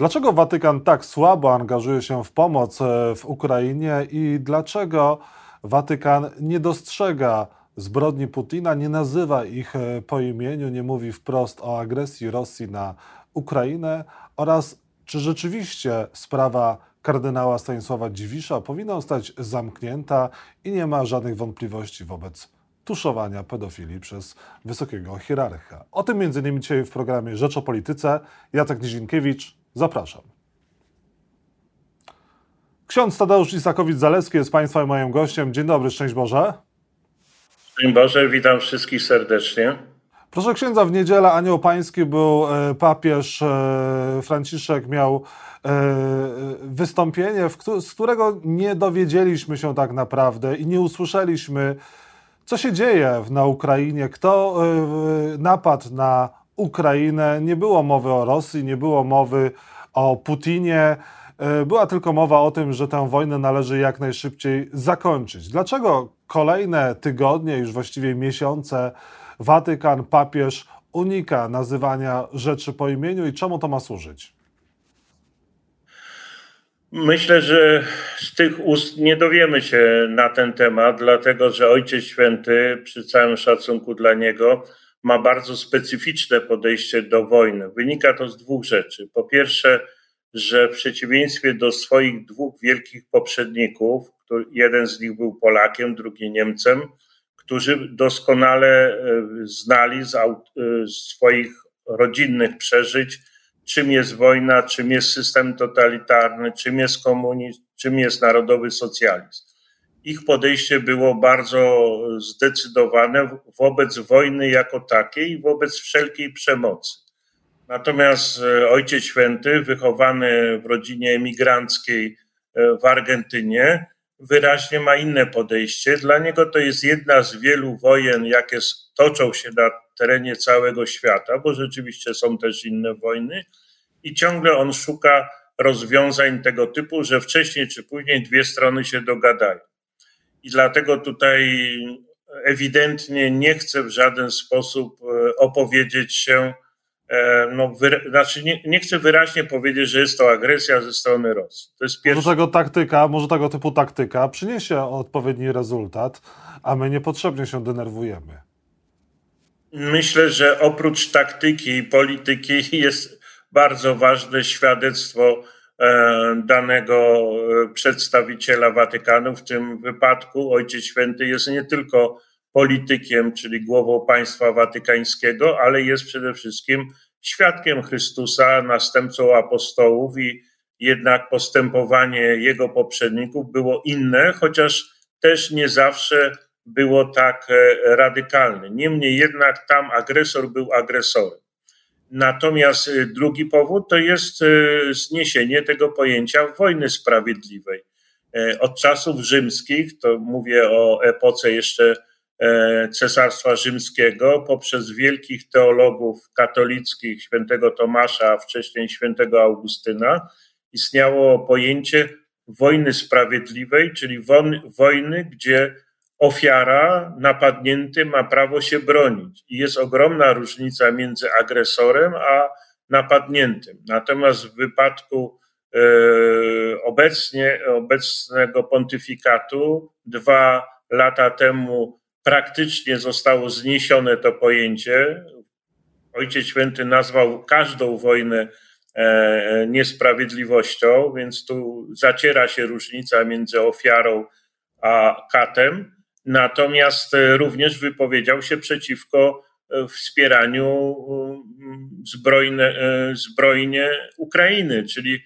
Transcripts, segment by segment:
Dlaczego Watykan tak słabo angażuje się w pomoc e, w Ukrainie i dlaczego Watykan nie dostrzega zbrodni Putina, nie nazywa ich e, po imieniu, nie mówi wprost o agresji Rosji na Ukrainę oraz czy rzeczywiście sprawa kardynała Stanisława Dziwisza powinna zostać zamknięta i nie ma żadnych wątpliwości wobec tuszowania pedofilii przez wysokiego hierarcha. O tym między innymi dzisiaj w programie Rzecz o Polityce. Jacek Nizinkiewicz, zapraszam. Ksiądz Tadeusz Isakowicz-Zaleski jest Państwa i moim gościem. Dzień dobry, szczęść Boże. Dzień Boże, witam wszystkich serdecznie. Proszę księdza, w niedzielę Anioł Pański był e, papież e, Franciszek, miał e, wystąpienie, z którego nie dowiedzieliśmy się tak naprawdę i nie usłyszeliśmy, co się dzieje na Ukrainie, kto napadł na Ukrainę. Nie było mowy o Rosji, nie było mowy o Putinie. Była tylko mowa o tym, że tę wojnę należy jak najszybciej zakończyć. Dlaczego kolejne tygodnie, już właściwie miesiące, Watykan, papież unika nazywania rzeczy po imieniu i czemu to ma służyć? Myślę, że z tych ust nie dowiemy się na ten temat, dlatego że Ojciec Święty, przy całym szacunku dla niego, ma bardzo specyficzne podejście do wojny. Wynika to z dwóch rzeczy. Po pierwsze, że w przeciwieństwie do swoich dwóch wielkich poprzedników, jeden z nich był Polakiem, drugi Niemcem, którzy doskonale e, znali z e, swoich rodzinnych przeżyć, czym jest wojna, czym jest system totalitarny, czym jest komunizm, czym jest narodowy socjalizm. Ich podejście było bardzo zdecydowane wobec wojny jako takiej wobec wszelkiej przemocy. Natomiast e, Ojciec Święty, wychowany w rodzinie emigranckiej w Argentynie, wyraźnie ma inne podejście. Dla niego to jest jedna z wielu wojen, jakie toczą się na terenie całego świata, bo rzeczywiście są też inne wojny, i ciągle on szuka rozwiązań tego typu, że wcześniej czy później dwie strony się dogadają. I dlatego tutaj ewidentnie nie chce w żaden sposób e, opowiedzieć się E, no, znaczy nie, nie, chcę wyraźnie powiedzieć, że jest to agresja ze strony Rosji. To jest pierwszy... Może tego taktyka, może tego typu taktyka przyniesie odpowiedni rezultat, a my niepotrzebnie się denerwujemy. Myślę, że oprócz taktyki i polityki jest bardzo ważne świadectwo danego e, przedstawiciela Watykanu. W tym wypadku Ojciec Święty jest nie tylko politykiem, czyli głową państwa watykańskiego, ale jest przede wszystkim świadkiem Chrystusa, następcą apostołów i jednak postępowanie jego poprzedników było inne, chociaż też nie zawsze było tak e, radykalne. Niemniej jednak tam agresor był agresorem. Natomiast e, drugi powód to jest e, zniesienie tego pojęcia wojny sprawiedliwej. Od czasów rzymskich, to mówię o epoce jeszcze E, Cesarstwa Rzymskiego poprzez wielkich teologów katolickich, świętego Tomasza, a wcześniej świętego Augustyna, istniało pojęcie wojny sprawiedliwej, czyli wojny, gdzie ofiara, napadnięty ma prawo się bronić. I jest ogromna różnica między agresorem a napadniętym. Natomiast w wypadku e, obecnie, obecnego pontyfikatu, dwa lata temu praktycznie zostało zniesione to pojęcie. Ojciec Święty nazwał każdą wojnę e, niesprawiedliwością, więc tu zaciera się różnica między ofiarą a katem. Natomiast e, również wypowiedział się przeciwko wspieraniu zbrojne, zbrojnie Ukrainy, czyli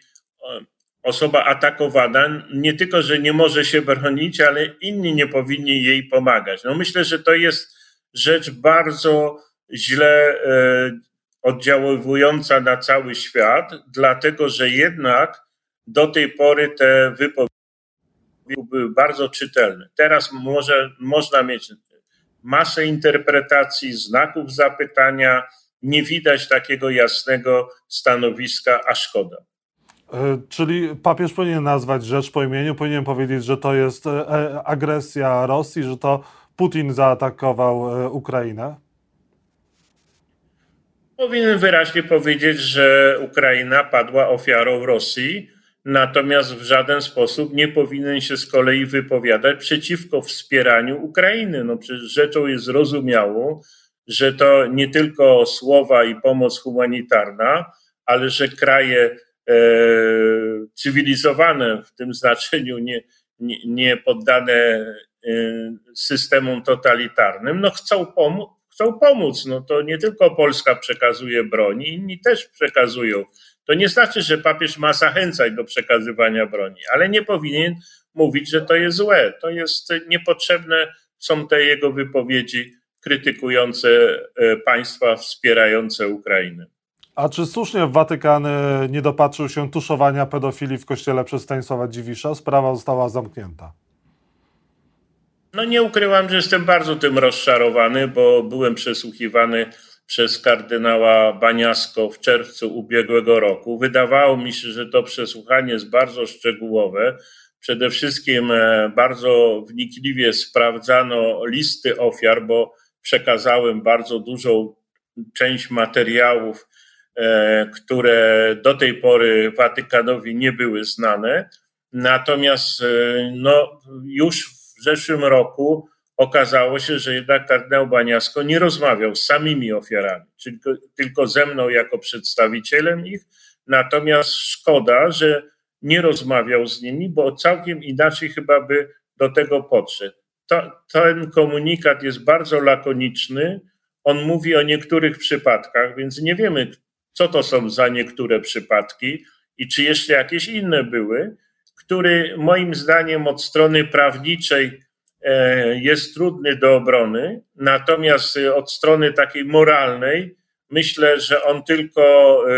osoba atakowana nie tylko, że nie może się bronić, ale inni nie powinni jej pomagać. No myślę, że to jest rzecz bardzo źle e, oddziaływująca na cały świat, dlatego że jednak do tej pory te wypowiedzi były bardzo czytelne. Teraz może, można mieć masę interpretacji, znaków zapytania, nie widać takiego jasnego stanowiska, a szkoda. E, czyli papież powinien nazwać rzecz po imieniu, powinien powiedzieć, że to jest e, e, agresja Rosji, że to Putin zaatakował Ukrainę? Powinien wyraźnie powiedzieć, że Ukraina padła ofiarą Rosji, natomiast w żaden sposób nie powinien się z kolei wypowiadać przeciwko wspieraniu Ukrainy. No przecież rzeczą jest zrozumiałą, że to nie tylko słowa i pomoc humanitarna, ale że kraje e, cywilizowane w tym znaczeniu, nie, nie, nie poddane e, systemom totalitarnym, no chcą, pomóc, chcą pomóc. No to nie tylko Polska przekazuje broni, inni też przekazują. To nie znaczy, że papież ma zachęcać do przekazywania broni, ale nie powinien mówić, że to jest złe. To jest niepotrzebne, są te jego wypowiedzi krytykujące e, państwa wspierające Ukrainę. A czy słusznie Watykan nie dopatrzył się tuszowania pedofilii w kościele przez Stanisława Dziwisza? Sprawa została zamknięta. No nie ukrywam, że jestem bardzo tym rozczarowany, bo byłem przesłuchiwany przez kardynała Baniasko w czerwcu ubiegłego roku. Wydawało mi się, że to przesłuchanie jest bardzo szczegółowe. Przede wszystkim e, bardzo wnikliwie sprawdzano listy ofiar, bo przekazałem bardzo dużą część materiałów, e, które do tej pory Watykanowi nie były znane. Natomiast e, no, już w zeszłym roku okazało się, że jednak kardynał Baniasko nie rozmawiał z samymi ofiarami, tylko, tylko ze mną jako przedstawicielem ich. Natomiast szkoda, że nie rozmawiał z nimi, bo całkiem inaczej chyba by do tego podszedł to, ten komunikat jest bardzo lakoniczny. On mówi o niektórych przypadkach, więc nie wiemy, co to są za niektóre przypadki i czy jeszcze jakieś inne były, który moim zdaniem od strony prawniczej jest trudny do obrony, natomiast od strony takiej moralnej myślę, że on tylko e,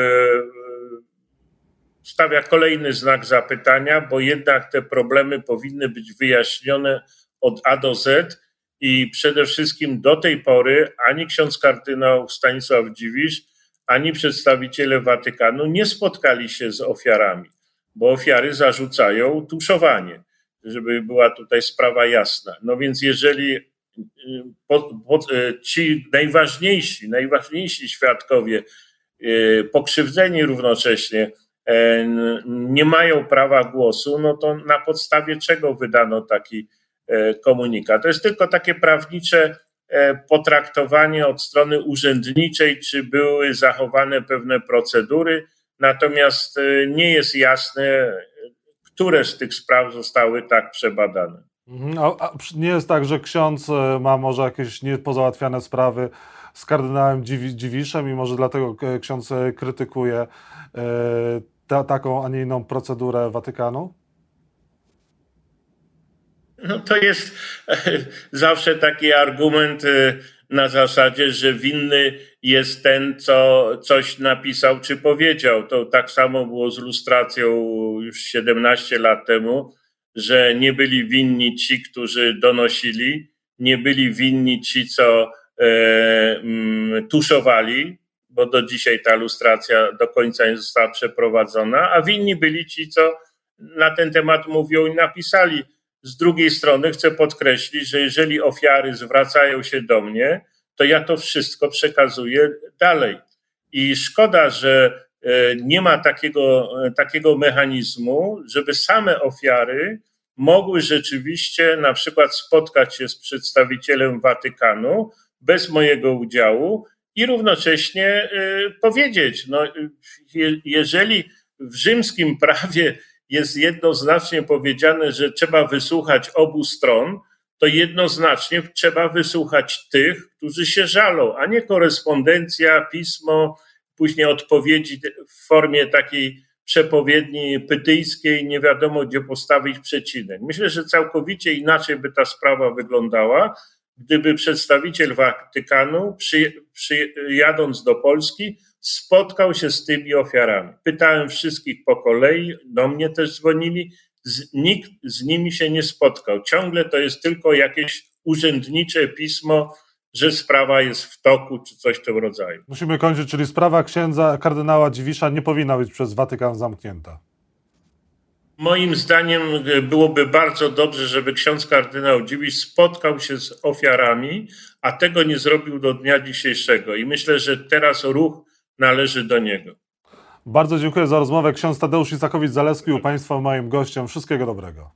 stawia kolejny znak zapytania, bo jednak te problemy powinny być wyjaśnione od A do Z i przede wszystkim do tej pory ani ksiądz kardynał Stanisław Dziwisz, ani przedstawiciele Watykanu nie spotkali się z ofiarami, bo ofiary zarzucają tuszowanie, żeby była tutaj sprawa jasna. No więc jeżeli y, y, ci najważniejsi, najważniejsi świadkowie, y, pokrzywdzeni równocześnie, nie mają prawa głosu, no to na podstawie czego wydano taki E, komunikat. To jest tylko takie prawnicze e, potraktowanie od strony urzędniczej, czy były zachowane pewne procedury, natomiast e, nie jest jasne, które z tych spraw zostały tak przebadane. Mhm. A, nie jest tak, że ksiądz ma może jakieś niepozałatwiane sprawy z kardynałem Dziwiszem i może dlatego ksiądz krytykuje ta, taką, a nie inną procedurę Watykanu? No to jest zawsze taki argument na zasadzie, że winny jest ten, co coś napisał czy powiedział. To tak samo było z lustracją już 17 lat temu, że nie byli winni ci, którzy donosili, nie byli winni ci, co e, mm, tuszowali, bo do dzisiaj ta lustracja do końca nie została przeprowadzona, a winni byli ci, co na ten temat mówią i napisali z drugiej strony chcę podkreślić, że jeżeli ofiary zwracają się do mnie, to ja to wszystko przekazuję dalej. I szkoda, że e, nie ma takiego, e, takiego mechanizmu, żeby same ofiary mogły rzeczywiście na przykład spotkać się z przedstawicielem Watykanu bez mojego udziału i równocześnie e, powiedzieć, no, jeżeli w rzymskim prawie jest jednoznacznie powiedziane, że trzeba wysłuchać obu stron, to jednoznacznie trzeba wysłuchać tych, którzy się żalą, a nie korespondencja, pismo, później odpowiedzi w formie takiej przepowiedni pytyjskiej, nie wiadomo gdzie postawić przecinek. Myślę, że całkowicie inaczej by ta sprawa wyglądała, gdyby przedstawiciel Watykanu, przy, przyjadąc do Polski, spotkał się z tymi ofiarami. Pytałem wszystkich po kolei, do mnie też dzwonili, z, nikt z nimi się nie spotkał. Ciągle to jest tylko jakieś urzędnicze pismo, że sprawa jest w toku, czy coś w tym rodzaju. Musimy kończyć, czyli sprawa księdza kardynała Dziwisza nie powinna być przez Watykan zamknięta. Moim zdaniem e, byłoby bardzo dobrze, żeby ksiądz kardynał Dziwisz spotkał się z ofiarami, a tego nie zrobił do dnia dzisiejszego. I myślę, że teraz ruch należy do niego. Bardzo dziękuję za rozmowę. Ksiądz Tadeusz Isakowicz-Zaleski u Państwa moim gościem. Wszystkiego dobrego.